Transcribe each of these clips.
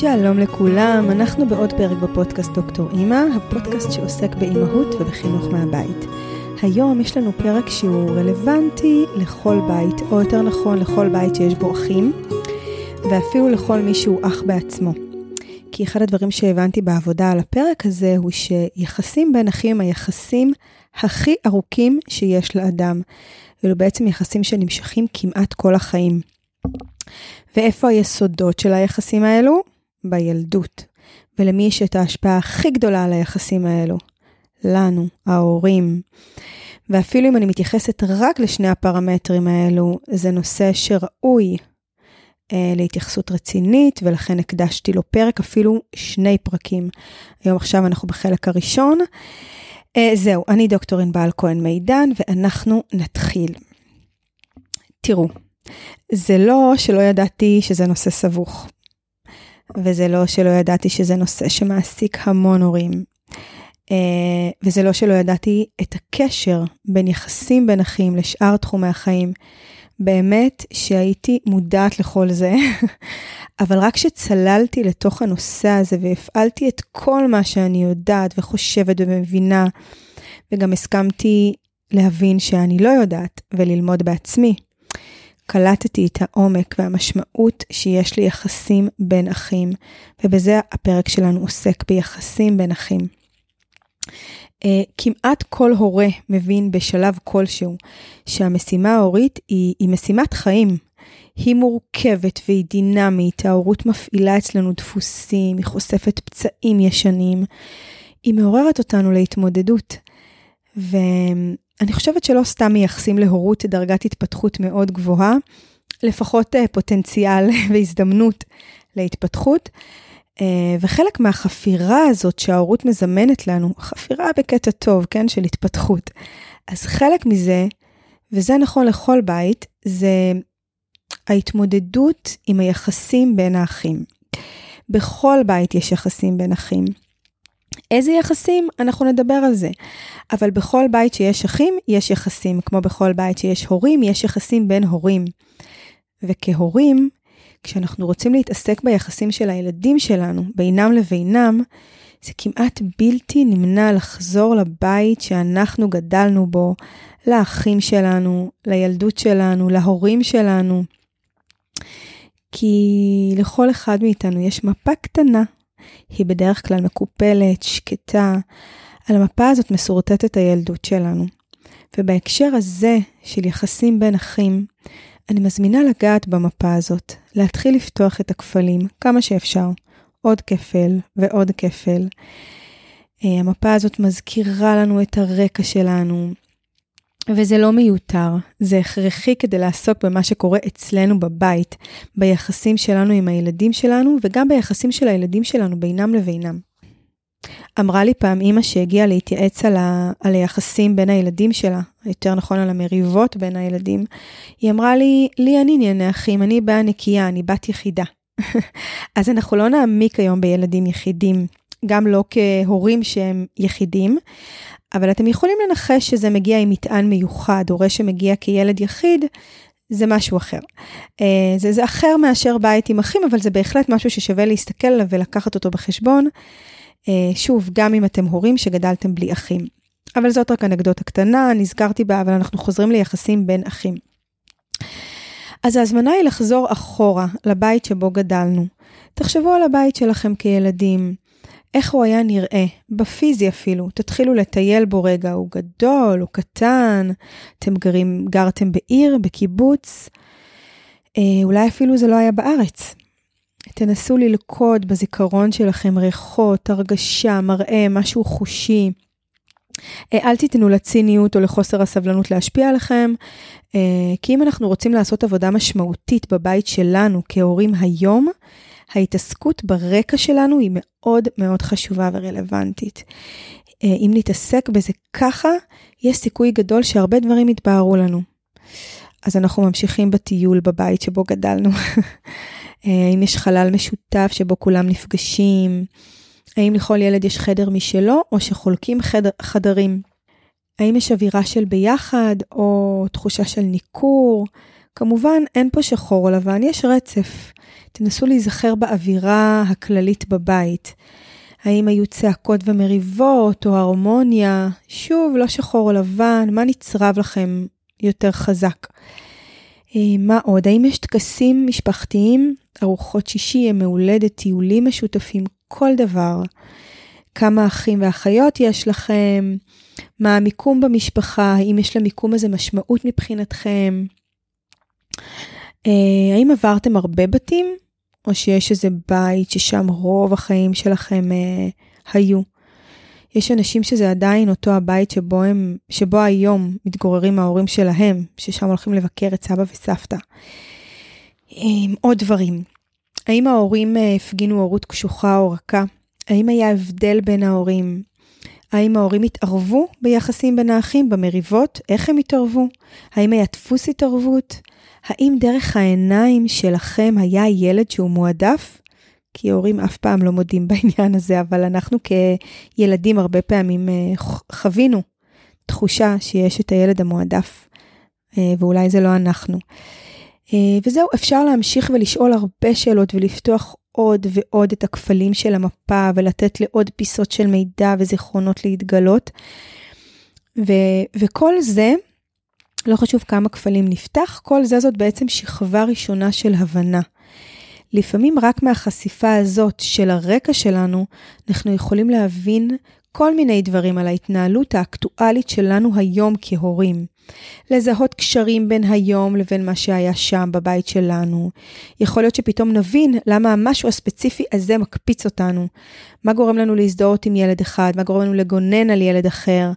שלום לכולם, אנחנו בעוד פרק בפודקאסט דוקטור אימא, הפודקאסט שעוסק באימהות ובחינוך מהבית. היום יש לנו פרק שהוא רלוונטי לכל בית, או יותר נכון לכל בית שיש בו אחים, ואפילו לכל מי שהוא אח בעצמו. כי אחד הדברים שהבנתי בעבודה על הפרק הזה הוא שיחסים בין אחים הם היחסים הכי ארוכים שיש לאדם. אלו בעצם יחסים שנמשכים כמעט כל החיים. ואיפה היסודות של היחסים האלו? בילדות. ולמי יש את ההשפעה הכי גדולה על היחסים האלו? לנו, ההורים. ואפילו אם אני מתייחסת רק לשני הפרמטרים האלו, זה נושא שראוי אה, להתייחסות רצינית, ולכן הקדשתי לו פרק, אפילו שני פרקים. היום עכשיו אנחנו בחלק הראשון. אה, זהו, אני דוקטור ענבל כהן מידן, ואנחנו נתחיל. תראו, זה לא שלא ידעתי שזה נושא סבוך, וזה לא שלא ידעתי שזה נושא שמעסיק המון הורים, אה, וזה לא שלא ידעתי את הקשר בין יחסים בין אחים לשאר תחומי החיים. באמת שהייתי מודעת לכל זה, אבל רק כשצללתי לתוך הנושא הזה והפעלתי את כל מה שאני יודעת וחושבת ומבינה, וגם הסכמתי להבין שאני לא יודעת וללמוד בעצמי, קלטתי את העומק והמשמעות שיש ליחסים בין אחים, ובזה הפרק שלנו עוסק ביחסים בין אחים. Uh, כמעט כל הורה מבין בשלב כלשהו שהמשימה ההורית היא, היא משימת חיים. היא מורכבת והיא דינמית, ההורות מפעילה אצלנו דפוסים, היא חושפת פצעים ישנים, היא מעוררת אותנו להתמודדות. ואני חושבת שלא סתם מייחסים להורות דרגת התפתחות מאוד גבוהה, לפחות uh, פוטנציאל והזדמנות להתפתחות. Uh, וחלק מהחפירה הזאת שההורות מזמנת לנו, חפירה בקטע טוב, כן, של התפתחות. אז חלק מזה, וזה נכון לכל בית, זה ההתמודדות עם היחסים בין האחים. בכל בית יש יחסים בין אחים. איזה יחסים? אנחנו נדבר על זה. אבל בכל בית שיש אחים, יש יחסים. כמו בכל בית שיש הורים, יש יחסים בין הורים. וכהורים, כשאנחנו רוצים להתעסק ביחסים של הילדים שלנו, בינם לבינם, זה כמעט בלתי נמנע לחזור לבית שאנחנו גדלנו בו, לאחים שלנו, לילדות שלנו, להורים שלנו. כי לכל אחד מאיתנו יש מפה קטנה, היא בדרך כלל מקופלת, שקטה. על המפה הזאת משורטטת הילדות שלנו. ובהקשר הזה של יחסים בין אחים, אני מזמינה לגעת במפה הזאת, להתחיל לפתוח את הכפלים כמה שאפשר, עוד כפל ועוד כפל. אה, המפה הזאת מזכירה לנו את הרקע שלנו, וזה לא מיותר, זה הכרחי כדי לעסוק במה שקורה אצלנו בבית, ביחסים שלנו עם הילדים שלנו, וגם ביחסים של הילדים שלנו בינם לבינם. אמרה לי פעם אימא שהגיעה להתייעץ על, ה, על היחסים בין הילדים שלה, יותר נכון על המריבות בין הילדים, היא אמרה לי, לי אין ענייני אחים, אני באה נקייה, אני בת יחידה. אז אנחנו לא נעמיק היום בילדים יחידים, גם לא כהורים שהם יחידים, אבל אתם יכולים לנחש שזה מגיע עם מטען מיוחד, הורה שמגיע כילד יחיד, זה משהו אחר. אה, זה, זה אחר מאשר בית עם אחים, אבל זה בהחלט משהו ששווה להסתכל עליו ולקחת אותו בחשבון. אה, שוב, גם אם אתם הורים שגדלתם בלי אחים. אבל זאת רק אנקדוטה קטנה, נזכרתי בה, אבל אנחנו חוזרים ליחסים בין אחים. אז ההזמנה היא לחזור אחורה, לבית שבו גדלנו. תחשבו על הבית שלכם כילדים, איך הוא היה נראה, בפיזי אפילו. תתחילו לטייל בו רגע, הוא גדול, הוא קטן, אתם גרים, גרתם בעיר, בקיבוץ, אה, אולי אפילו זה לא היה בארץ. תנסו ללכוד בזיכרון שלכם ריחות, הרגשה, מראה, משהו חושי. אה, אל תיתנו לציניות או לחוסר הסבלנות להשפיע עליכם, אה, כי אם אנחנו רוצים לעשות עבודה משמעותית בבית שלנו כהורים היום, ההתעסקות ברקע שלנו היא מאוד מאוד חשובה ורלוונטית. אה, אם נתעסק בזה ככה, יש סיכוי גדול שהרבה דברים יתבהרו לנו. אז אנחנו ממשיכים בטיול בבית שבו גדלנו. אה, האם יש חלל משותף שבו כולם נפגשים? האם לכל ילד יש חדר משלו או שחולקים חדר, חדרים? האם יש אווירה של ביחד או תחושה של ניכור? כמובן, אין פה שחור או לבן, יש רצף. תנסו להיזכר באווירה הכללית בבית. האם היו צעקות ומריבות או הרמוניה? שוב, לא שחור או לבן, מה נצרב לכם יותר חזק? אה, מה עוד? האם יש טקסים משפחתיים, ארוחות שישי, ימי הולדת, טיולים משותפים, כל דבר? כמה אחים ואחיות יש לכם? מה המיקום במשפחה? האם יש למיקום הזה משמעות מבחינתכם? אה, האם עברתם הרבה בתים? או שיש איזה בית ששם רוב החיים שלכם אה, היו? יש אנשים שזה עדיין אותו הבית שבו הם, שבו היום מתגוררים ההורים שלהם, ששם הולכים לבקר את סבא וסבתא. אה, עוד דברים. האם ההורים אה, הפגינו הורות קשוחה או רכה? האם היה הבדל בין ההורים? האם ההורים התערבו ביחסים בין האחים, במריבות? איך הם התערבו? האם היה דפוס התערבות? האם דרך העיניים שלכם היה ילד שהוא מועדף? כי הורים אף פעם לא מודים בעניין הזה, אבל אנחנו כילדים הרבה פעמים אה, חווינו תחושה שיש את הילד המועדף, אה, ואולי זה לא אנחנו. אה, וזהו, אפשר להמשיך ולשאול הרבה שאלות ולפתוח עוד ועוד את הכפלים של המפה ולתת לעוד פיסות של מידע וזיכרונות להתגלות. ו- וכל זה, לא חשוב כמה כפלים נפתח, כל זה זאת בעצם שכבה ראשונה של הבנה. לפעמים רק מהחשיפה הזאת של הרקע שלנו, אנחנו יכולים להבין כל מיני דברים על ההתנהלות האקטואלית שלנו היום כהורים. לזהות קשרים בין היום לבין מה שהיה שם בבית שלנו. יכול להיות שפתאום נבין למה המשהו הספציפי הזה מקפיץ אותנו. מה גורם לנו להזדהות עם ילד אחד, מה גורם לנו לגונן על ילד אחר.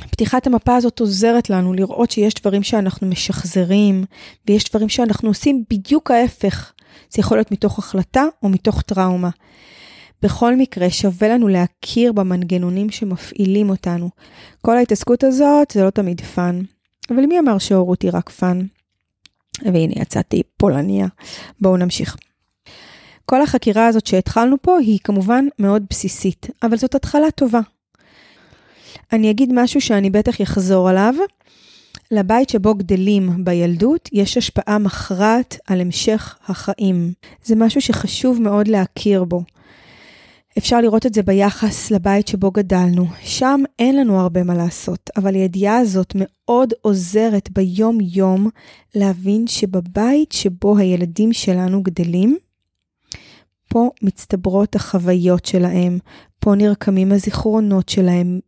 פתיחת המפה הזאת עוזרת לנו לראות שיש דברים שאנחנו משחזרים, ויש דברים שאנחנו עושים בדיוק ההפך. זה יכול להיות מתוך החלטה או מתוך טראומה. בכל מקרה, שווה לנו להכיר במנגנונים שמפעילים אותנו. כל ההתעסקות הזאת זה לא תמיד fun. אבל מי אמר שהורות היא רק fun? והנה יצאתי פולניה. בואו נמשיך. כל החקירה הזאת שהתחלנו פה היא כמובן מאוד בסיסית, אבל זאת התחלה טובה. אני אגיד משהו שאני בטח אחזור עליו. לבית שבו גדלים בילדות יש השפעה מכרעת על המשך החיים. זה משהו שחשוב מאוד להכיר בו. אפשר לראות את זה ביחס לבית שבו גדלנו. שם אין לנו הרבה מה לעשות, אבל הידיעה הזאת מאוד עוזרת ביום-יום להבין שבבית שבו הילדים שלנו גדלים, פה מצטברות החוויות שלהם, פה נרקמים הזיכרונות שלהם.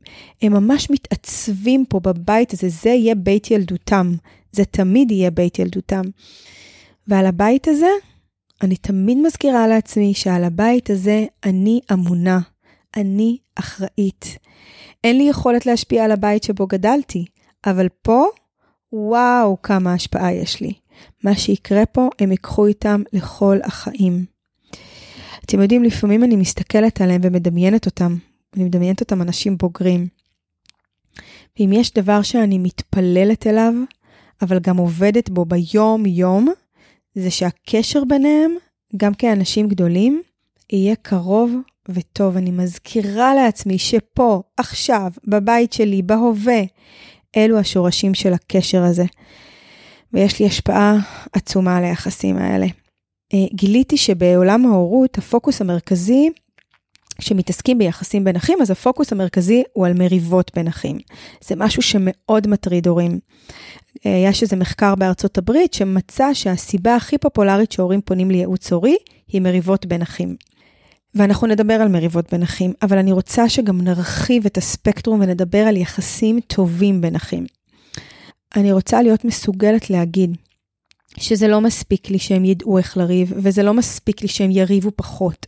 הם ממש מתעצבים פה בבית הזה, זה יהיה בית ילדותם. זה תמיד יהיה בית ילדותם. ועל הבית הזה, אני תמיד מזכירה לעצמי שעל הבית הזה אני אמונה, אני אחראית. אין לי יכולת להשפיע על הבית שבו גדלתי, אבל פה, וואו, כמה השפעה יש לי. מה שיקרה פה, הם ייקחו איתם לכל החיים. אתם יודעים, לפעמים אני מסתכלת עליהם ומדמיינת אותם. אני מדמיינת אותם אנשים בוגרים. ואם יש דבר שאני מתפללת אליו, אבל גם עובדת בו ביום-יום, זה שהקשר ביניהם, גם כאנשים גדולים, יהיה קרוב וטוב. אני מזכירה לעצמי שפה, עכשיו, בבית שלי, בהווה, אלו השורשים של הקשר הזה. ויש לי השפעה עצומה על היחסים האלה. אה, גיליתי שבעולם ההורות הפוקוס המרכזי, כשמתעסקים ביחסים בין אחים, אז הפוקוס המרכזי הוא על מריבות בין אחים. זה משהו שמאוד מטריד הורים. אה, יש איזה מחקר בארצות הברית שמצא שהסיבה הכי פופולרית שהורים פונים לייעוץ הורי היא מריבות בין אחים. ואנחנו נדבר על מריבות בין אחים, אבל אני רוצה שגם נרחיב את הספקטרום ונדבר על יחסים טובים בין אחים. אני רוצה להיות מסוגלת להגיד שזה לא מספיק לי שהם ידעו איך לריב, וזה לא מספיק לי שהם יריבו פחות.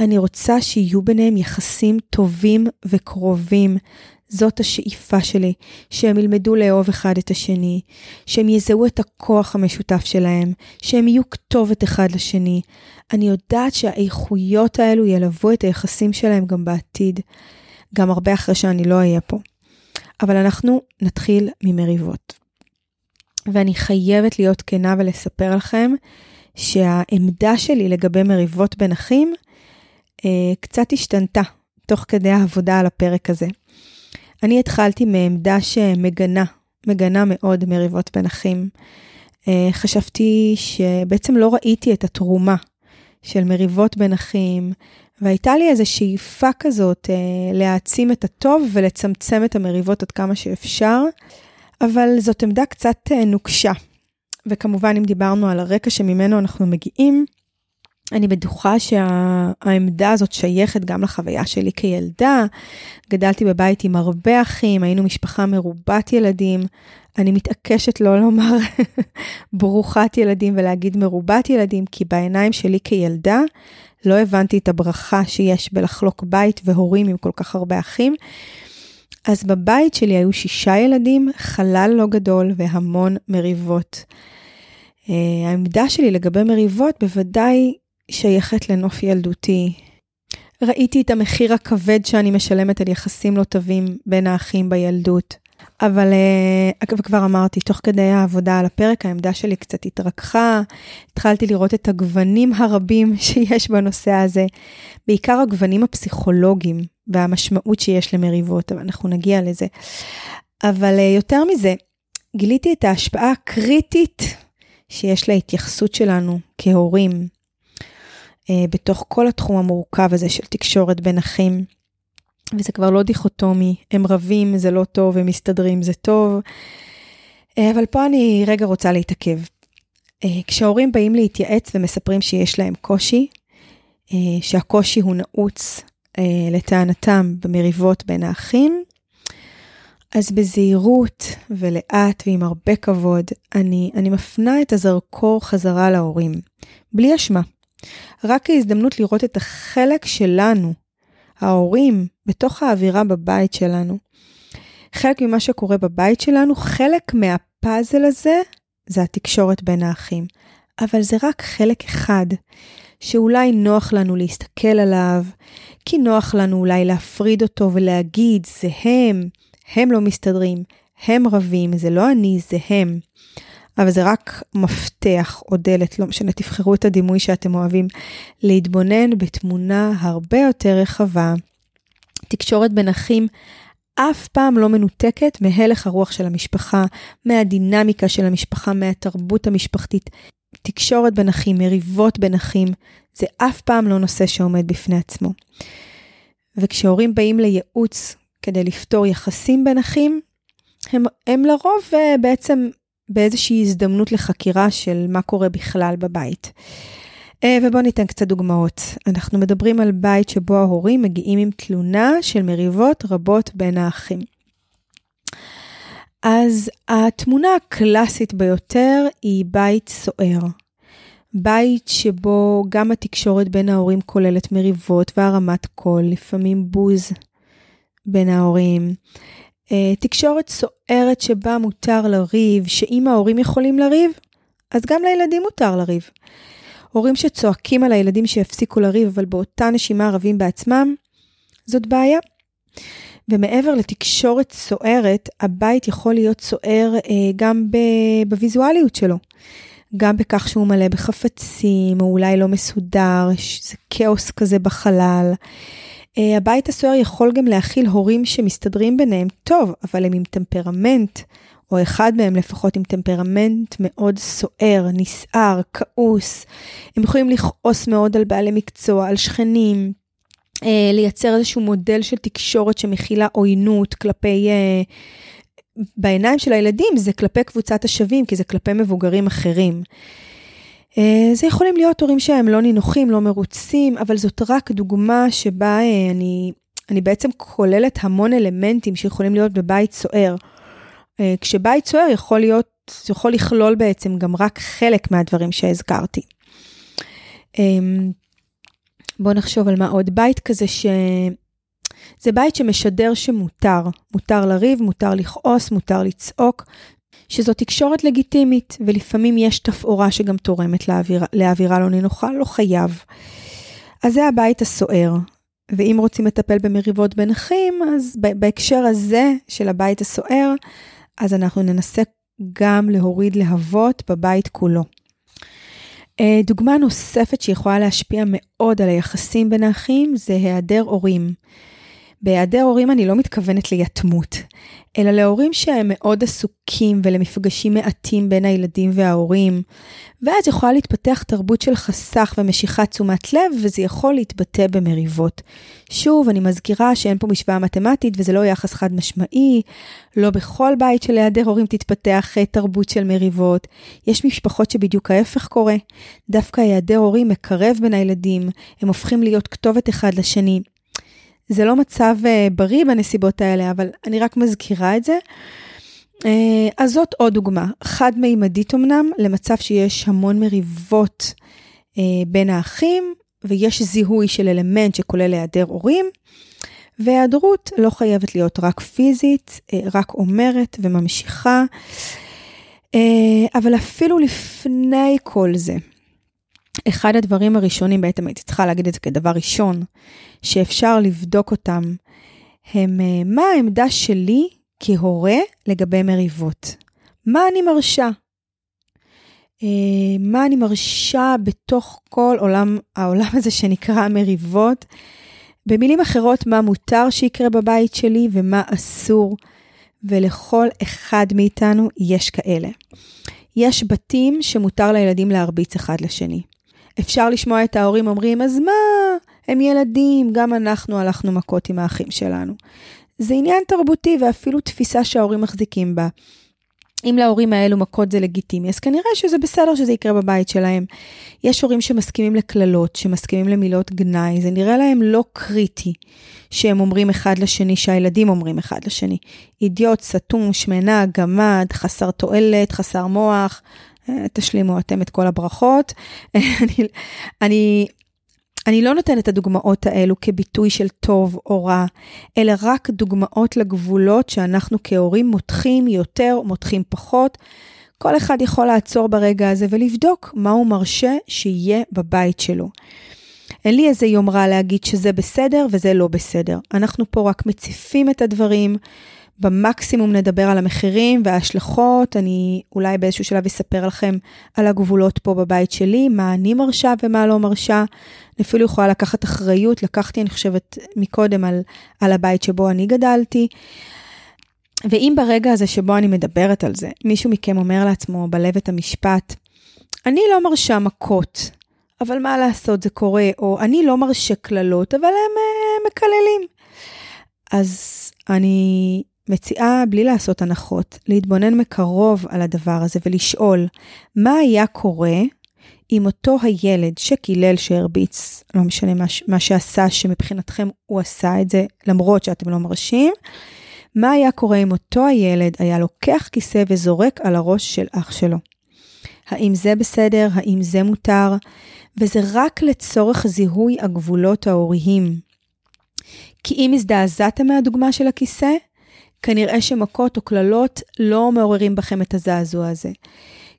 אני רוצה שיהיו ביניהם יחסים טובים וקרובים. זאת השאיפה שלי, שהם ילמדו לאהוב אחד את השני, שהם יזהו את הכוח המשותף שלהם, שהם יהיו כתובת אחד לשני. אני יודעת שהאיכויות האלו ילוו את היחסים שלהם גם בעתיד, גם הרבה אחרי שאני לא אהיה פה. אבל אנחנו נתחיל ממריבות. ואני חייבת להיות כנה ולספר לכם שהעמדה שלי לגבי מריבות בין אחים אה, קצת השתנתה תוך כדי העבודה על הפרק הזה. אני התחלתי מעמדה שמגנה, מגנה מאוד מריבות בין אחים. חשבתי שבעצם לא ראיתי את התרומה של מריבות בין אחים, והייתה לי איזו שאיפה כזאת אה, להעצים את הטוב ולצמצם את המריבות עד כמה שאפשר, אבל זאת עמדה קצת אה, נוקשה. וכמובן, אם דיברנו על הרקע שממנו אנחנו מגיעים, אני בטוחה שהעמדה הזאת שייכת גם לחוויה שלי כילדה. גדלתי בבית עם הרבה אחים, היינו משפחה מרובת ילדים. אני מתעקשת לא לומר ברוכת ילדים ולהגיד מרובת ילדים, כי בעיניים שלי כילדה לא הבנתי את הברכה שיש בלחלוק בית והורים עם כל כך הרבה אחים. אז בבית שלי היו שישה ילדים, חלל לא גדול והמון מריבות. Uh, העמדה שלי לגבי מריבות בוודאי שייכת לנוף ילדותי. ראיתי את המחיר הכבד שאני משלמת על יחסים לא טובים בין האחים בילדות. אבל uh, כבר אמרתי, תוך כדי העבודה על הפרק, העמדה שלי קצת התרככה, התחלתי לראות את הגוונים הרבים שיש בנושא הזה, בעיקר הגוונים הפסיכולוגיים והמשמעות שיש למריבות, אבל אנחנו נגיע לזה. אבל uh, יותר מזה, גיליתי את ההשפעה הקריטית שיש להתייחסות שלנו כהורים, uh, בתוך כל התחום המורכב הזה של תקשורת בין אחים. וזה כבר לא דיכוטומי, הם רבים, זה לא טוב, הם מסתדרים, זה טוב. אה, אבל פה אני רגע רוצה להתעכב. אה, כשהורים באים להתייעץ ומספרים שיש להם קושי, אה, שהקושי הוא נעוץ לטענתם במריבות בין האחים, אז בזהירות ולאט ועם הרבה כבוד, אני, אני מפנה את הזרקור חזרה להורים, בלי אשמה. רק כהזדמנות לראות את החלק שלנו ההורים, בתוך האווירה בבית שלנו. חלק ממה שקורה בבית שלנו, חלק מהפאזל הזה, זה התקשורת בין האחים. אבל זה רק חלק אחד, שאולי נוח לנו להסתכל עליו, כי נוח לנו אולי להפריד אותו ולהגיד, זה הם, הם לא מסתדרים, הם רבים, זה לא אני, זה הם. אבל זה רק מפתח או דלת, לא משנה, תבחרו את הדימוי שאתם אוהבים, להתבונן בתמונה הרבה יותר רחבה. תקשורת בין אחים אף פעם לא מנותקת מהלך הרוח של המשפחה, מהדינמיקה של המשפחה, מהתרבות המשפחתית. תקשורת בין אחים, מריבות בין אחים, זה אף פעם לא נושא שעומד בפני עצמו. וכשהורים באים לייעוץ כדי לפתור יחסים בין אחים, הם, הם לרוב uh, בעצם באיזושהי הזדמנות לחקירה של מה קורה בכלל בבית. אה, ובואו ניתן קצת דוגמאות. אנחנו מדברים על בית שבו ההורים מגיעים עם תלונה של מריבות רבות בין האחים. אז התמונה הקלאסית ביותר היא בית סוער. בית שבו גם התקשורת בין ההורים כוללת מריבות והרמת קול, לפעמים בוז בין ההורים. אה, תקשורת סוערת שבה מותר לריב, שאם ההורים יכולים לריב, אז גם לילדים מותר לריב. הורים שצועקים על הילדים שיפסיקו לריב, אבל באותה נשימה רבים בעצמם, זאת בעיה. ומעבר לתקשורת סוערת, הבית יכול להיות סוער אה, גם בוויזואליות שלו. גם בכך שהוא מלא בחפצים, או אולי לא מסודר, זה כאוס כזה בחלל. Uh, הבית הסוער יכול גם להכיל הורים שמסתדרים ביניהם טוב, אבל הם עם טמפרמנט, או אחד מהם לפחות עם טמפרמנט מאוד סוער, נסער, כעוס. הם יכולים לכעוס מאוד על בעלי מקצוע, על שכנים, לייצר איזשהו מודל של תקשורת שמכילה עוינות כלפי... Uh, בעיניים של הילדים זה כלפי קבוצת השווים, כי זה כלפי מבוגרים אחרים. אה, זה יכולים להיות הורים שהם לא נינוחים, לא מרוצים, אבל זאת רק דוגמה שבה אה, אני, אני בעצם כוללת המון אלמנטים שיכולים להיות בבית סוער. אה, כשבית סוער יכול להיות, יכול לכלול בעצם גם רק חלק מהדברים שהזכרתי. בואו נחשוב על מה עוד. בית כזה ש... זה בית שמשדר שמותר. מותר לריב, מותר לכעוס, מותר לצעוק, שזו תקשורת לגיטימית, ולפעמים יש תפאורה שגם תורמת לאוויר, לאווירה לא נינוחה, לא חייב. אז זה הבית הסוער. ואם רוצים לטפל במריבות בין אחים, אז בהקשר הזה של הבית הסוער, אז אנחנו ננסה גם להוריד להבות בבית כולו. אה, דוגמה נוספת שיכולה להשפיע מאוד על היחסים בין האחים זה היעדר הורים. בהיעדר הורים אני לא מתכוונת ליתמות, אלא להורים שהם מאוד עסוקים ולמפגשים מעטים בין הילדים וההורים, ואז יכולה להתפתח תרבות של חסך ומשיכת תשומת לב, וזה יכול להתבטא במריבות. שוב, אני מזכירה שאין פה משוואה מתמטית וזה לא יחס חד משמעי, לא בכל בית של היעדר הורים תתפתח אה, תרבות של מריבות. יש משפחות שבדיוק ההפך קורה. דווקא היעדר הורים מקרב בין הילדים, הם הופכים להיות כתובת אחד לשני. זה לא מצב uh, בריא בנסיבות האלה, אבל אני רק מזכירה את זה. Uh, אז זאת עוד דוגמה, חד-מימדית אמנם, למצב שיש המון מריבות uh, בין האחים, ויש זיהוי של אלמנט שכולל היעדר הורים, והיעדרות לא חייבת להיות רק פיזית, uh, רק אומרת וממשיכה. Uh, אבל אפילו לפני כל זה, אחד הדברים הראשונים, בעצם הייתי צריכה להגיד את זה כדבר ראשון, שאפשר לבדוק אותם, הם אה, מה העמדה שלי כהורה לגבי מריבות. מה אני מרשה? אה, מה אני מרשה בתוך כל עולם, העולם הזה שנקרא מריבות? במילים אחרות, מה מותר שיקרה בבית שלי ומה אסור, ולכל אחד מאיתנו יש כאלה. יש בתים שמותר לילדים להרביץ אחד לשני. אפשר לשמוע את ההורים אומרים, אז מה, הם ילדים, גם אנחנו הלכנו מכות עם האחים שלנו. זה עניין תרבותי ואפילו תפיסה שההורים מחזיקים בה. אם להורים האלו מכות זה לגיטימי, אז כנראה שזה בסדר שזה יקרה בבית שלהם. יש הורים שמסכימים לקללות, שמסכימים למילות גנאי, זה נראה להם לא קריטי שהם אומרים אחד לשני, שהילדים אומרים אחד לשני. אידיוט, סתום, שמנה, גמד, חסר תועלת, חסר מוח, תשלימו אתם את כל הברכות. אני, אני, אני לא נותנת את הדוגמאות האלו כביטוי של טוב או רע, אלא רק דוגמאות לגבולות שאנחנו כהורים מותחים יותר, מותחים פחות. כל אחד יכול לעצור ברגע הזה ולבדוק מה הוא מרשה שיהיה בבית שלו. אין לי איזה יומרה להגיד שזה בסדר וזה לא בסדר. אנחנו פה רק מציפים את הדברים, במקסימום נדבר על המחירים וההשלכות, אני אולי באיזשהו שלב אספר לכם על הגבולות פה בבית שלי, מה אני מרשה ומה לא מרשה. אני אפילו יכולה לקחת אחריות, לקחתי, אני חושבת, מקודם על, על הבית שבו אני גדלתי. ואם ברגע הזה שבו אני מדברת על זה, מישהו מכם אומר לעצמו בלב את המשפט, אני לא מרשה מכות, אבל מה לעשות, זה קורה, או אני לא מרשה קללות, אבל הם uh, מקללים. אז אני מציעה, בלי לעשות הנחות, להתבונן מקרוב על הדבר הזה ולשאול, מה היה קורה אם אותו הילד שקילל, שהרביץ, לא משנה מה, מה שעשה, שמבחינתכם הוא עשה את זה, למרות שאתם לא מרשים, מה היה קורה אם אותו הילד היה לוקח כיסא וזורק על הראש של אח שלו? האם זה בסדר? האם זה מותר? וזה רק לצורך זיהוי הגבולות ההוריים. כי אם הזדעזעתם מהדוגמה של הכיסא, כנראה שמכות או קללות לא מעוררים בכם את הזעזוע הזה.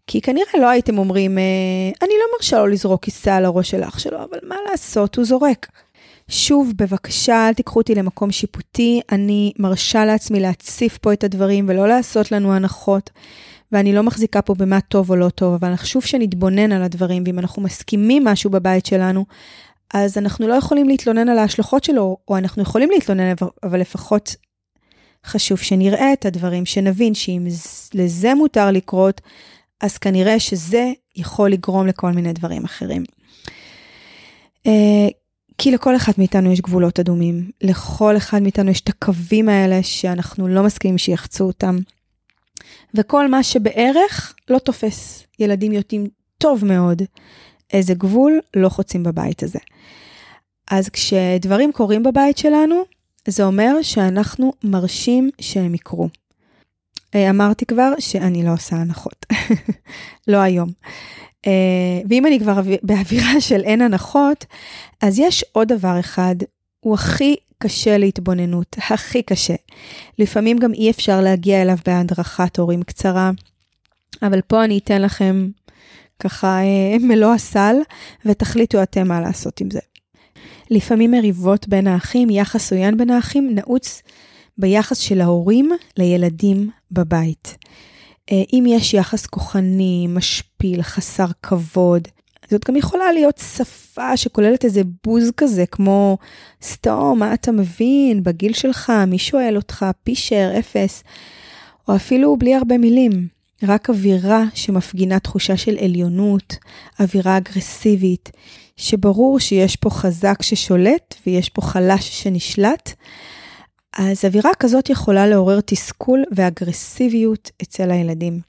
כי כנראה לא הייתם אומרים, אה, אני לא מרשה לו לזרוק כיסא על הראש של אח שלו, אבל מה לעשות, הוא זורק. שוב, בבקשה, אל תיקחו אותי למקום שיפוטי, אני מרשה לעצמי להציף פה את הדברים ולא לעשות לנו הנחות. ואני לא מחזיקה פה במה טוב או לא טוב, אבל חשוב שנתבונן על הדברים, ואם אנחנו מסכימים משהו בבית שלנו, אז אנחנו לא יכולים להתלונן על ההשלכות שלו, או אנחנו יכולים להתלונן, אבל לפחות חשוב שנראה את הדברים, שנבין שאם לזה מותר לקרות, אז כנראה שזה יכול לגרום לכל מיני דברים אחרים. אה, כי לכל אחד מאיתנו יש גבולות אדומים, לכל אחד מאיתנו יש את הקווים האלה שאנחנו לא מסכימים שיחצו אותם. וכל מה שבערך לא תופס. ילדים יודעים טוב מאוד איזה גבול לא חוצים בבית הזה. אז כשדברים קורים בבית שלנו, זה אומר שאנחנו מרשים שהם יקרו. אה, אמרתי כבר שאני לא עושה הנחות, לא היום. אה, ואם אני כבר באווירה של אין הנחות, אז יש עוד דבר אחד, הוא הכי קשה להתבוננות, הכי קשה. לפעמים גם אי אפשר להגיע אליו בהדרכת הורים קצרה, אבל פה אני אתן לכם ככה אה, מלוא הסל, ותחליטו אתם מה לעשות עם זה. לפעמים מריבות בין האחים, יחס עוין בין האחים, נעוץ ביחס של ההורים לילדים בבית. אה, אם יש יחס כוחני, משפיל, חסר כבוד, זאת גם יכולה להיות שפה שכוללת איזה בוז כזה, כמו סתום, מה אתה מבין, בגיל שלך, מי שואל אותך, פישר, אפס, או אפילו בלי הרבה מילים, רק אווירה שמפגינה תחושה של עליונות, אווירה אגרסיבית, שברור שיש פה חזק ששולט ויש פה חלש שנשלט, אז אווירה כזאת יכולה לעורר תסכול ואגרסיביות אצל הילדים.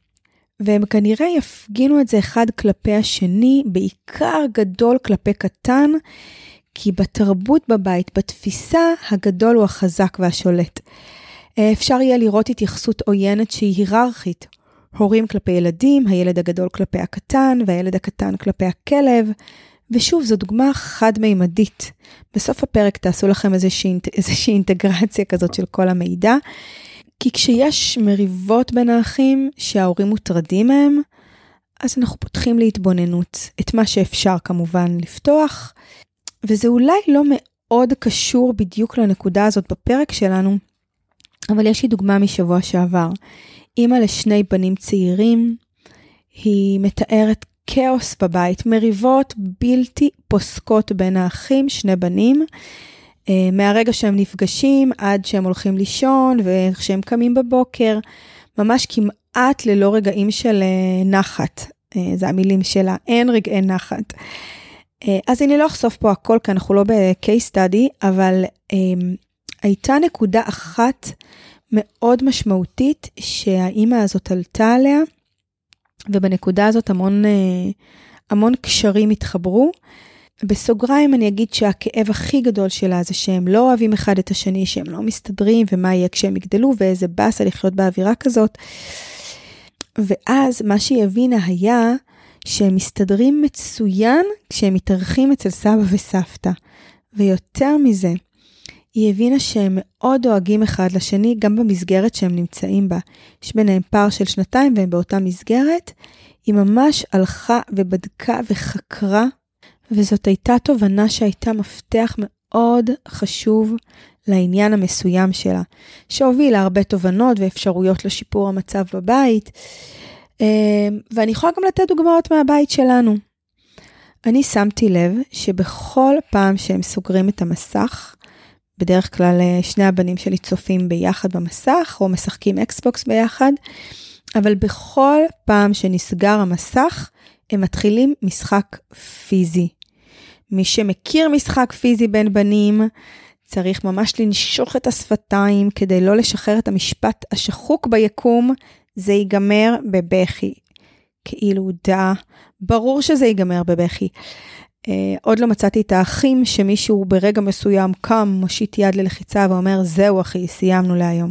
והם כנראה יפגינו את זה אחד כלפי השני, בעיקר גדול כלפי קטן, כי בתרבות בבית, בתפיסה, הגדול הוא החזק והשולט. אפשר יהיה לראות התייחסות עוינת שהיא היררכית. הורים כלפי ילדים, הילד הגדול כלפי הקטן, והילד הקטן כלפי הכלב, ושוב, זו דוגמה חד-מימדית. בסוף הפרק תעשו לכם איזושהי, איזושהי אינטגרציה כזאת של כל המידע. כי כשיש מריבות בין האחים שההורים מוטרדים מהם, אז אנחנו פותחים להתבוננות, את מה שאפשר כמובן לפתוח, וזה אולי לא מאוד קשור בדיוק לנקודה הזאת בפרק שלנו, אבל יש לי דוגמה משבוע שעבר. אימא לשני בנים צעירים, היא מתארת כאוס בבית, מריבות בלתי פוסקות בין האחים, שני בנים, אה, מהרגע שהם נפגשים עד שהם הולכים לישון ואיך שהם קמים בבוקר, ממש כמעט ללא רגעים של אה, נחת. אה, זה המילים שלה, אין רגעי נחת. אז אני לא אחשוף פה הכל, כי אנחנו לא ב-case study, אבל הייתה נקודה אחת מאוד משמעותית שהאימא הזאת עלתה עליה, ובנקודה הזאת המון, אה, המון קשרים התחברו. בסוגריים אני אגיד שהכאב הכי גדול שלה זה שהם לא אוהבים אחד את השני, שהם לא מסתדרים, ומה יהיה כשהם יגדלו, ואיזה באסה לחיות באווירה כזאת. ואז מה שהיא הבינה היה שהם מסתדרים מצוין כשהם מתארחים אצל סבא וסבתא. ויותר מזה, היא הבינה שהם מאוד דואגים אחד לשני, גם במסגרת שהם נמצאים בה. יש ביניהם פער של שנתיים והם באותה מסגרת. היא ממש הלכה ובדקה וחקרה, וזאת הייתה תובנה שהייתה מפתח מאוד חשוב לעניין המסוים שלה, שהובילה הרבה תובנות ואפשרויות לשיפור המצב בבית. אה, ואני יכולה גם לתת דוגמאות מהבית שלנו. אני שמתי לב שבכל פעם שהם סוגרים את המסך, בדרך כלל אה, שני הבנים שלי צופים ביחד במסך או משחקים אקסבוקס ביחד, אבל בכל פעם שנסגר המסך, הם מתחילים משחק פיזי. מי שמכיר משחק פיזי בין בנים, צריך ממש לנשוך את השפתיים כדי לא לשחרר את המשפט השחוק ביקום, זה ייגמר בבכי. כאילו, דה, ברור שזה ייגמר בבכי. Uh, עוד לא מצאתי את האחים שמישהו ברגע מסוים קם, מושיט יד ללחיצה ואומר, זהו אחי, סיימנו להיום.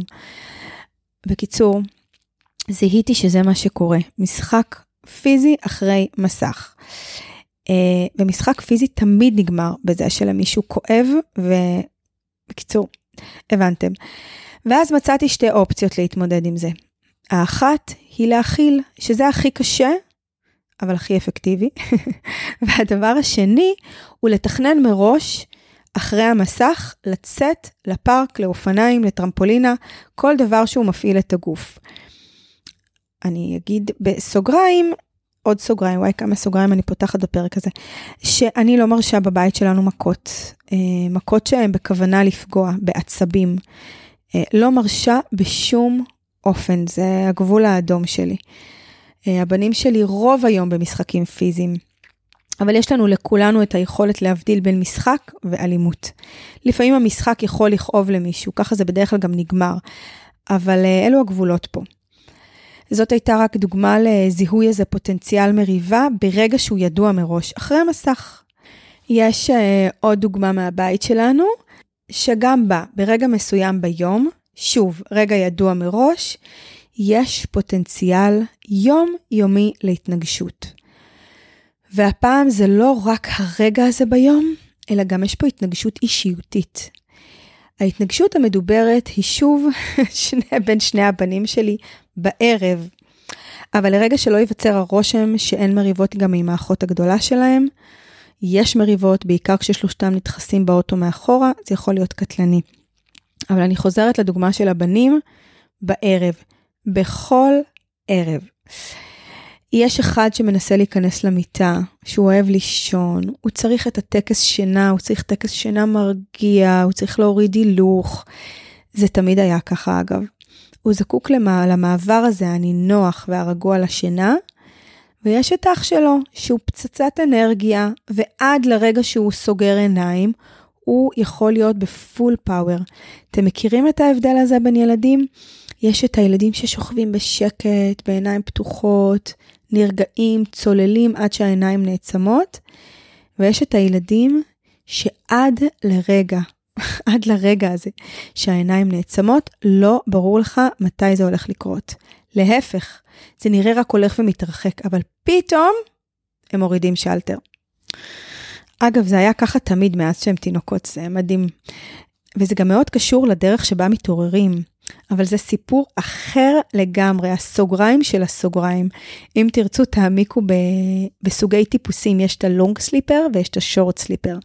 בקיצור, זיהיתי שזה מה שקורה, משחק פיזי אחרי מסך. Uh, ומשחק פיזי תמיד נגמר בזה שלמישהו כואב, ובקיצור, הבנתם. ואז מצאתי שתי אופציות להתמודד עם זה. האחת היא להכיל, שזה הכי קשה, אבל הכי אפקטיבי. והדבר השני הוא לתכנן מראש, אחרי המסך, לצאת לפארק, לאופניים, לטרמפולינה, כל דבר שהוא מפעיל את הגוף. אני אגיד בסוגריים, עוד סוגריים, וואי כמה סוגריים אני פותחת בפרק הזה, שאני לא מרשה בבית שלנו מכות, אה, מכות שהן בכוונה לפגוע, בעצבים. אה, לא מרשה בשום אופן, זה הגבול האדום שלי. אה, הבנים שלי רוב היום במשחקים פיזיים. אבל יש לנו לכולנו את היכולת להבדיל בין משחק ואלימות. לפעמים המשחק יכול לכאוב למישהו, ככה זה בדרך כלל גם נגמר, אבל אה, אלו הגבולות פה. זאת הייתה רק דוגמה לזיהוי איזה פוטנציאל מריבה ברגע שהוא ידוע מראש, אחרי המסך. יש uh, עוד דוגמה מהבית שלנו, שגם בה, ברגע מסוים ביום, שוב, רגע ידוע מראש, יש פוטנציאל יומיומי להתנגשות. והפעם זה לא רק הרגע הזה ביום, אלא גם יש פה התנגשות אישיותית. ההתנגשות המדוברת היא שוב שני, בין שני הבנים שלי בערב. אבל לרגע שלא ייווצר הרושם שאין מריבות גם עם האחות הגדולה שלהם, יש מריבות, בעיקר כששלושתם נדחסים באוטו מאחורה, זה יכול להיות קטלני. אבל אני חוזרת לדוגמה של הבנים בערב. בכל ערב. יש אחד שמנסה להיכנס למיטה, שהוא אוהב לישון, הוא צריך את הטקס שינה, הוא צריך טקס שינה מרגיע, הוא צריך להוריד הילוך. זה תמיד היה ככה אגב. הוא זקוק למה, למעבר הזה הנינוח והרגוע לשינה, ויש את אח שלו, שהוא פצצת אנרגיה, ועד לרגע שהוא סוגר עיניים, הוא יכול להיות בפול פאוור. אתם מכירים את ההבדל הזה בין ילדים? יש את הילדים ששוכבים בשקט, בעיניים פתוחות, נרגעים, צוללים עד שהעיניים נעצמות, ויש את הילדים שעד לרגע, עד לרגע הזה שהעיניים נעצמות, לא ברור לך מתי זה הולך לקרות. להפך, זה נראה רק הולך ומתרחק, אבל פתאום הם מורידים שלטר. אגב, זה היה ככה תמיד מאז שהם תינוקות, זה מדהים. וזה גם מאוד קשור לדרך שבה מתעוררים. אבל זה סיפור אחר לגמרי, הסוגריים של הסוגריים. אם תרצו, תעמיקו ב, בסוגי טיפוסים, יש את הלונג סליפר ויש את השורט סליפר.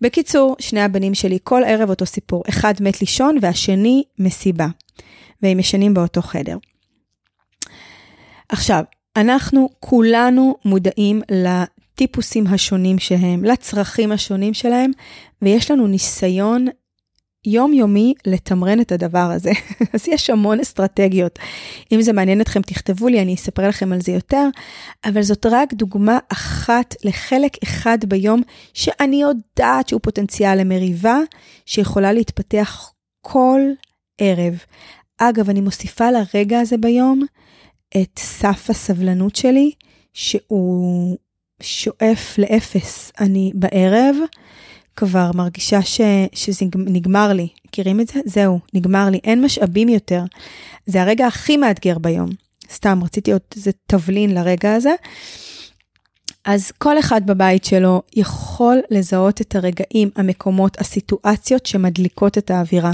בקיצור, שני הבנים שלי, כל ערב אותו סיפור. אחד מת לישון והשני מסיבה. והם ישנים באותו חדר. עכשיו, אנחנו כולנו מודעים לטיפוסים השונים שהם, לצרכים השונים שלהם, ויש לנו ניסיון יומיומי לתמרן את הדבר הזה. אז יש המון אסטרטגיות. אם זה מעניין אתכם, תכתבו לי, אני אספר לכם על זה יותר, אבל זאת רק דוגמה אחת לחלק אחד ביום שאני יודעת שהוא פוטנציאל למריבה, שיכולה להתפתח כל ערב. אגב, אני מוסיפה לרגע הזה ביום את סף הסבלנות שלי, שהוא שואף לאפס. אני בערב, כבר מרגישה ש, שזה נגמר לי. מכירים את זה? זהו, נגמר לי. אין משאבים יותר. זה הרגע הכי מאתגר ביום. סתם, רציתי עוד איזה תבלין לרגע הזה. אז כל אחד בבית שלו יכול לזהות את הרגעים, המקומות, הסיטואציות שמדליקות את האווירה.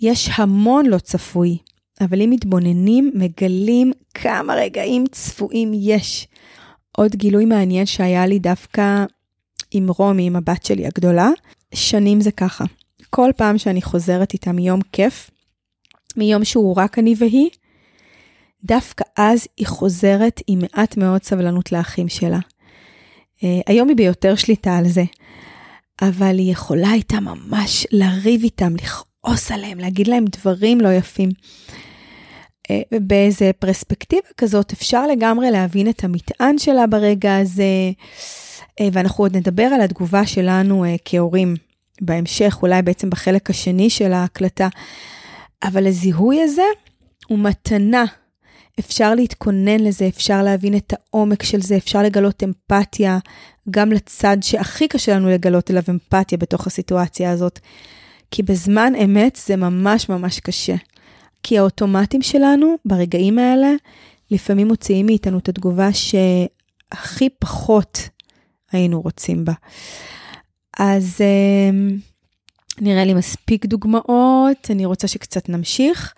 יש המון לא צפוי, אבל אם מתבוננים, מגלים כמה רגעים צפויים יש. עוד גילוי מעניין שהיה לי דווקא עם רומי, עם הבת שלי הגדולה, שנים זה ככה. כל פעם שאני חוזרת איתה מיום כיף, מיום שהוא רק אני והיא, דווקא אז היא חוזרת עם מעט מאוד סבלנות לאחים שלה. Uh, היום היא ביותר שליטה על זה, אבל היא יכולה איתה ממש לריב איתם, לכעוס עליהם, להגיד להם דברים לא יפים. Uh, באיזה פרספקטיבה כזאת אפשר לגמרי להבין את המטען שלה ברגע הזה. אה, ואנחנו עוד נדבר על התגובה שלנו אה, כהורים בהמשך, אולי בעצם בחלק השני של ההקלטה. אבל הזיהוי הזה הוא מתנה. אפשר להתכונן לזה, אפשר להבין את העומק של זה, אפשר לגלות אמפתיה, גם לצד שהכי קשה לנו לגלות אליו אמפתיה בתוך הסיטואציה הזאת. כי בזמן אמת זה ממש ממש קשה. כי האוטומטים שלנו ברגעים האלה לפעמים מוציאים מאיתנו את התגובה שהכי פחות היינו רוצים בה. אז אמ, נראה לי מספיק דוגמאות, אני רוצה שקצת נמשיך.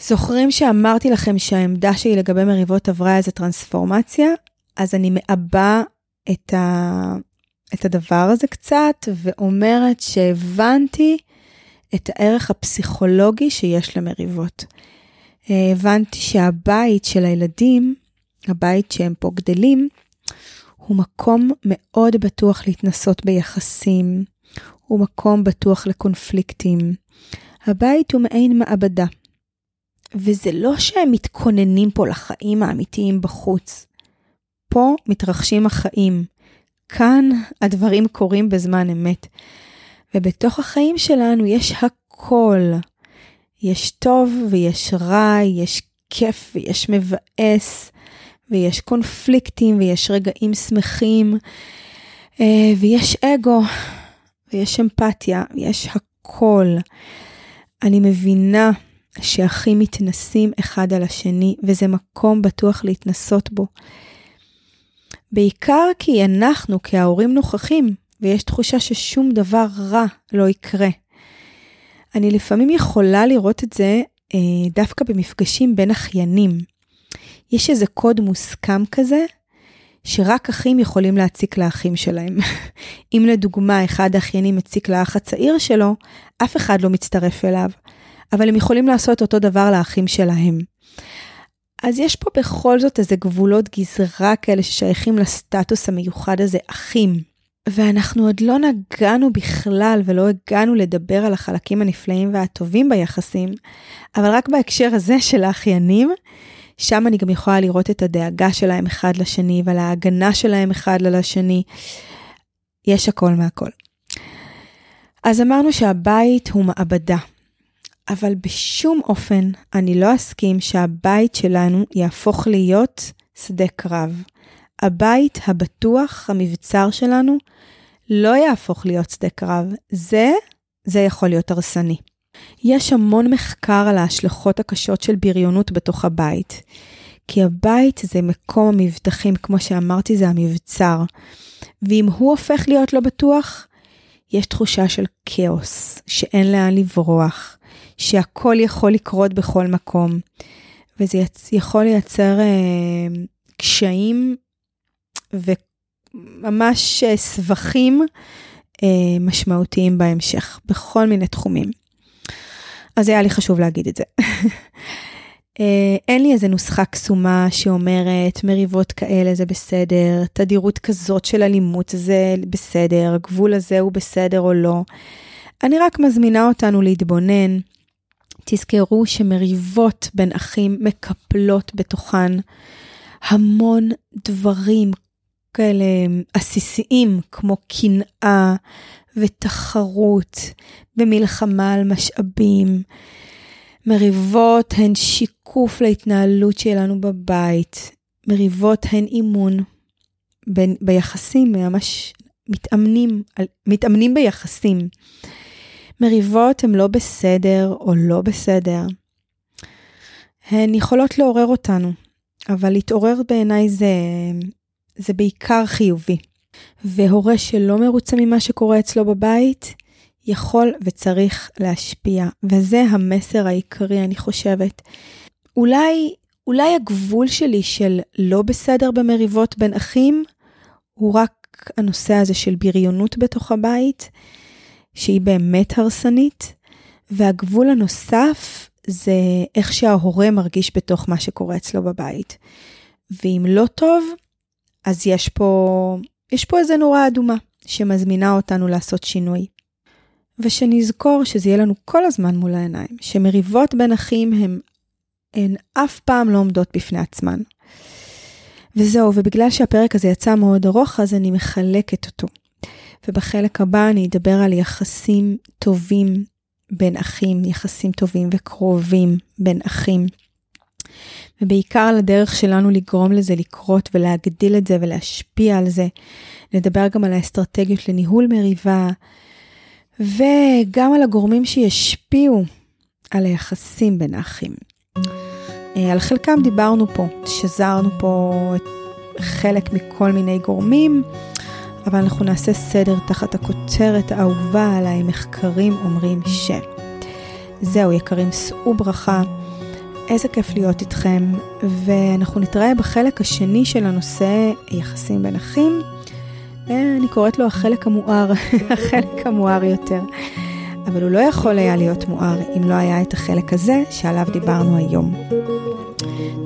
זוכרים שאמרתי לכם שהעמדה שלי לגבי מריבות עברה איזה טרנספורמציה? אז אני מעבה את, ה... את הדבר הזה קצת, ואומרת שהבנתי את הערך הפסיכולוגי שיש למריבות. אה, הבנתי שהבית של הילדים, הבית שהם פה גדלים, הוא מקום מאוד בטוח להתנסות ביחסים, הוא מקום בטוח לקונפליקטים. הבית הוא מעין מעבדה. וזה לא שהם מתכוננים פה לחיים האמיתיים בחוץ. פה מתרחשים החיים. כאן הדברים קורים בזמן אמת. ובתוך החיים שלנו יש הכל. יש טוב ויש רע, יש כיף ויש מבאס, ויש קונפליקטים, ויש רגעים שמחים, אה, ויש אגו, ויש אמפתיה, ויש הכל. אני מבינה שאחים מתנסים אחד על השני, וזה מקום בטוח להתנסות בו. בעיקר כי אנחנו כההורים נוכחים, ויש תחושה ששום דבר רע לא יקרה. אני לפעמים יכולה לראות את זה אה, דווקא במפגשים בין אחיינים. יש איזה קוד מוסכם כזה, שרק אחים יכולים להציק לאחים שלהם. אם לדוגמה אחד האחיינים מציק לאח הצעיר שלו, אף אחד לא מצטרף אליו, אבל הם יכולים לעשות אותו דבר לאחים שלהם. אז יש פה בכל זאת איזה גבולות גזרה כאלה ששייכים לסטטוס המיוחד הזה, אחים. ואנחנו עוד לא נגענו בכלל ולא הגענו לדבר על החלקים הנפלאים והטובים ביחסים, אבל רק בהקשר הזה של האחיינים, שם אני גם יכולה לראות את הדאגה שלהם אחד לשני ועל ההגנה שלהם אחד על השני. יש הכל מהכל. אז אמרנו שהבית הוא מעבדה, אבל בשום אופן אני לא אסכים שהבית שלנו יהפוך להיות שדה קרב. הבית הבטוח, המבצר שלנו, לא יהפוך להיות שדה קרב. זה, זה יכול להיות הרסני. יש המון מחקר על ההשלכות הקשות של בריונות בתוך הבית. כי הבית זה מקום המבטחים, כמו שאמרתי, זה המבצר. ואם הוא הופך להיות לא בטוח, יש תחושה של כאוס, שאין לאן לברוח, שהכל יכול לקרות בכל מקום, וזה יצ... יכול לייצר אה, קשיים וממש אה, סבכים אה, משמעותיים בהמשך, בכל מיני תחומים. אז היה לי חשוב להגיד את זה. אה, אין לי איזה נוסחה קסומה שאומרת מריבות כאלה זה בסדר, תדירות כזאת של אלימות זה בסדר, הגבול הזה הוא בסדר או לא. אני רק מזמינה אותנו להתבונן. תזכרו שמריבות בין אחים מקפלות בתוכן המון דברים כאלה עסיסיים כמו קנאה ותחרות ומלחמה על משאבים. מריבות הן שיקוף להתנהלות שלנו בבית. מריבות הן אימון בין, ביחסים, ממש מתאמנים, מתאמנים ביחסים. מריבות הן לא בסדר או לא בסדר. הן יכולות לעורר אותנו, אבל להתעורר בעיניי זה, זה בעיקר חיובי. והורה שלא מרוצה ממה שקורה אצלו בבית, יכול וצריך להשפיע, וזה המסר העיקרי, אני חושבת. אולי, אולי הגבול שלי של לא בסדר במריבות בין אחים, הוא רק הנושא הזה של בריונות בתוך הבית, שהיא באמת הרסנית, והגבול הנוסף זה איך שההורה מרגיש בתוך מה שקורה אצלו בבית. ואם לא טוב, אז יש פה, יש פה איזה נורה אדומה שמזמינה אותנו לעשות שינוי. ושנזכור שזה יהיה לנו כל הזמן מול העיניים, שמריבות בין אחים הם, הן אף פעם לא עומדות בפני עצמן. וזהו, ובגלל שהפרק הזה יצא מאוד ארוך, אז אני מחלקת אותו. ובחלק הבא אני אדבר על יחסים טובים בין אחים, יחסים טובים וקרובים בין אחים. ובעיקר על הדרך שלנו לגרום לזה לקרות ולהגדיל את זה ולהשפיע על זה. נדבר גם על האסטרטגיות לניהול מריבה, וגם על הגורמים שישפיעו על היחסים בין האחים. אה, על חלקם דיברנו פה, שזרנו פה חלק מכל מיני גורמים, אבל אנחנו נעשה סדר תחת הכותרת האהובה עליי, מחקרים אומרים ש. זהו, יקרים, שאו ברכה. איזה כיף להיות איתכם, ואנחנו נתראה בחלק השני של הנושא יחסים בין אחים. אה, אני קוראת לו החלק המואר, החלק המואר יותר. אבל הוא לא יכול היה להיות מואר אם לא היה את החלק הזה שעליו דיברנו היום.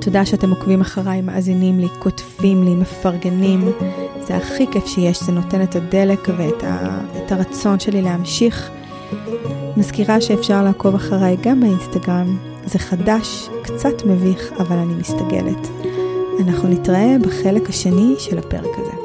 תודה שאתם עוקבים אחריי, מאזינים לי, כותבים לי, מפרגנים. זה הכי כיף שיש, זה נותן את הדלק ואת ה, את הרצון שלי להמשיך. מזכירה שאפשר לעקוב אחריי גם באינסטגרם. זה חדש, קצת מביך, אבל אני מסתגלת. אנחנו נתראה בחלק השני של הפרק הזה.